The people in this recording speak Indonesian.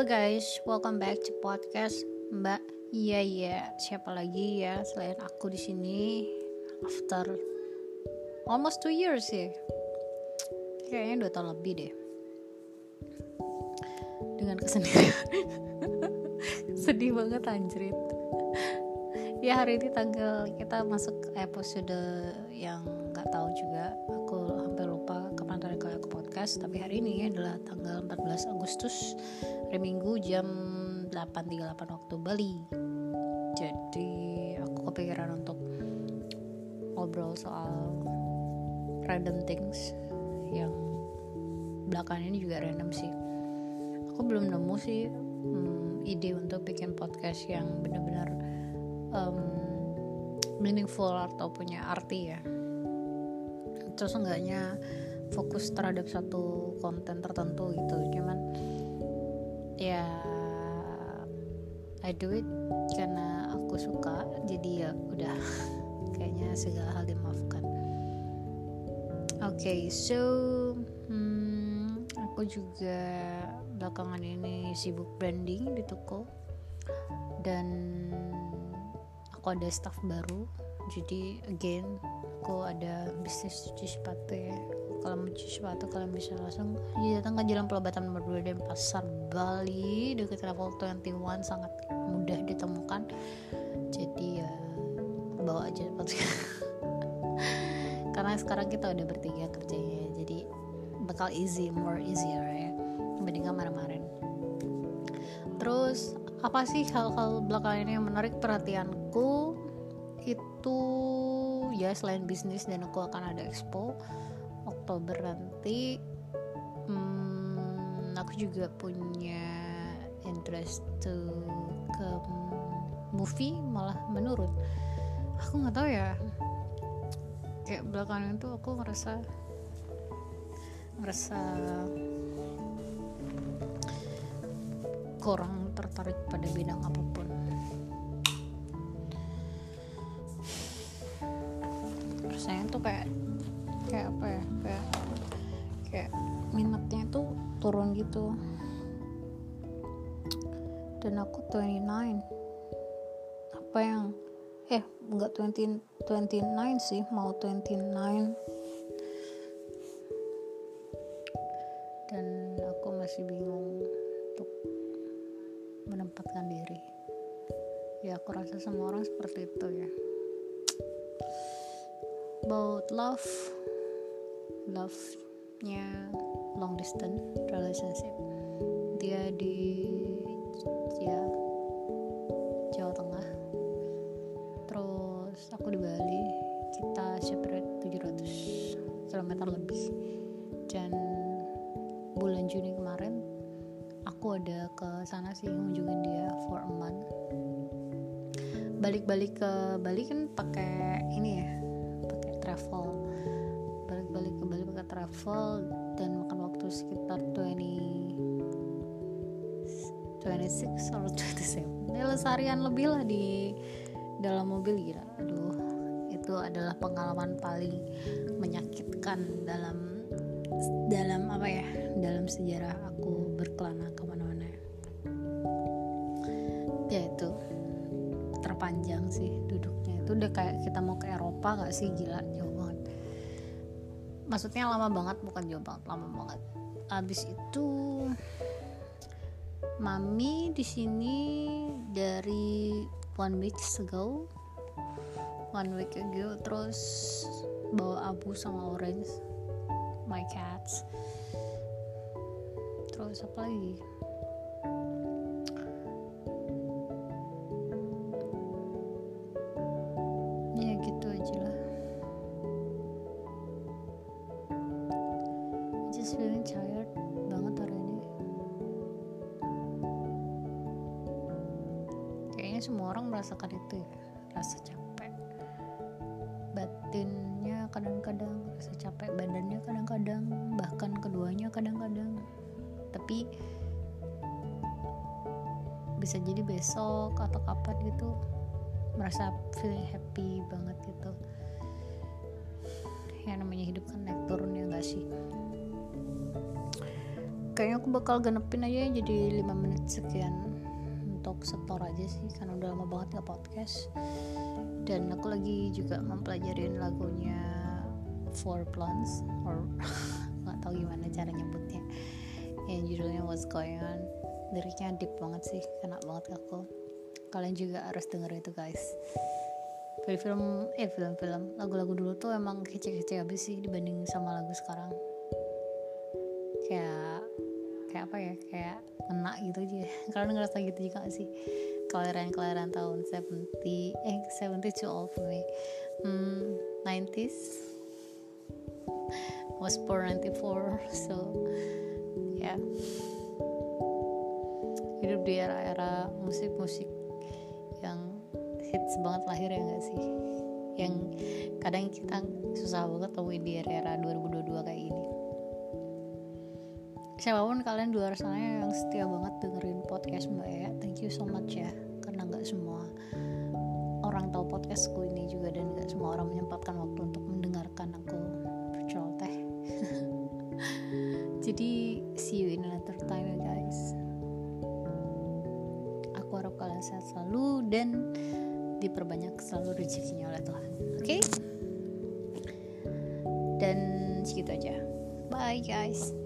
Halo guys, welcome back to podcast Mbak. Iya iya, siapa lagi ya selain aku di sini after almost two years ya. Kayaknya dua tahun lebih deh. Dengan kesendirian. Sedih banget anjrit. Ya hari ini tanggal kita masuk episode yang nggak tahu juga. Aku hampir lupa kapan terakhir kali aku podcast. Tapi hari ini adalah tanggal 14 Agustus hari Minggu jam 8.38 waktu Bali. Jadi aku kepikiran untuk ngobrol soal random things yang belakangan ini juga random sih. Aku belum nemu sih hmm, ide untuk bikin podcast yang benar-benar um, meaningful atau punya arti ya terus enggaknya fokus terhadap satu konten tertentu gitu. Cuman ya I do it karena aku suka jadi ya udah. Kayaknya segala hal dimaafkan. Oke okay, so hmm, aku juga belakangan ini sibuk branding di toko. Dan aku ada staff baru. Jadi again aku ada bisnis cuci sepatu ya kalau mau cuci sepatu kalian bisa langsung datang ke Jalan Pelobatan nomor 2 dan Pasar Bali dekat Travel 21 sangat mudah ditemukan. Jadi ya bawa aja sepatu. Karena sekarang kita udah bertiga kerjanya jadi bakal easy more easier ya dibanding kemarin-kemarin. Terus apa sih hal-hal belakangan ini yang menarik perhatianku? Itu ya selain bisnis dan aku akan ada expo Oktober nanti hmm, aku juga punya interest to ke movie malah menurun. Aku nggak tahu ya kayak belakangan itu aku ngerasa ngerasa kurang tertarik pada bidang apa pun. Rasanya tuh kayak turun gitu. Dan aku 29 apa yang eh enggak 20 29 sih mau 29 dan aku masih bingung untuk menempatkan diri. Ya aku rasa semua orang seperti itu ya. About love. Love nya long distance relationship. Dia di ya Jawa Tengah. Terus aku di Bali kita separate 700 km lebih. Dan bulan Juni kemarin aku ada ke sana sih ngunjungin dia for a month. Balik-balik ke Bali kan pakai ini ya pakai travel travel dan makan waktu sekitar 20 26 atau 27 ya seharian lebih lah di dalam mobil gila. Aduh itu adalah pengalaman paling menyakitkan dalam dalam apa ya dalam sejarah aku berkelana ke mana-mana. Ya itu terpanjang sih duduknya. Itu udah kayak kita mau ke Eropa gak sih gila jauh maksudnya lama banget bukan jauh banget lama banget. Abis itu mami di sini dari one week ago. One week ago terus bawa abu sama orange my cats. Terus apa lagi kayaknya semua orang merasakan itu ya. Rasa capek. Batinnya kadang-kadang rasa capek badannya kadang-kadang bahkan keduanya kadang-kadang. Tapi bisa jadi besok atau kapan gitu merasa feeling happy banget gitu. Ya namanya hidup kan naik turun ya gak sih? Kayaknya aku bakal genepin aja jadi 5 menit sekian untuk setor aja sih karena udah lama banget gak podcast. Dan aku lagi juga mempelajarin lagunya Four Plants or nggak tahu gimana cara nyebutnya. Yang judulnya What's Going On. Liriknya deep banget sih kena banget aku. Kalian juga harus denger itu guys. Film-film eh film-film. Lagu-lagu dulu tuh emang kece-kece habis sih dibanding sama lagu sekarang. Kayak kayak apa ya kayak kena gitu aja. Kalian ngerasa gitu juga gak sih? Kelahiran-kelahiran tahun 70 eh 70 too old for me. Hmm, 90s was born 94 so ya yeah. hidup di era-era musik-musik yang hits banget lahir ya gak sih? Yang kadang kita susah banget temuin di era-era 2022 kayak gini siapa pun kalian di luar sana yang setia banget dengerin podcast mbak ya thank you so much ya. Karena nggak semua orang tahu podcastku ini juga dan nggak semua orang menyempatkan waktu untuk mendengarkan aku berceloteh jadi see you in another time ya guys. Aku harap kalian sehat selalu dan diperbanyak selalu rezekinya oleh Tuhan oke? Okay? dan segitu aja. Bye guys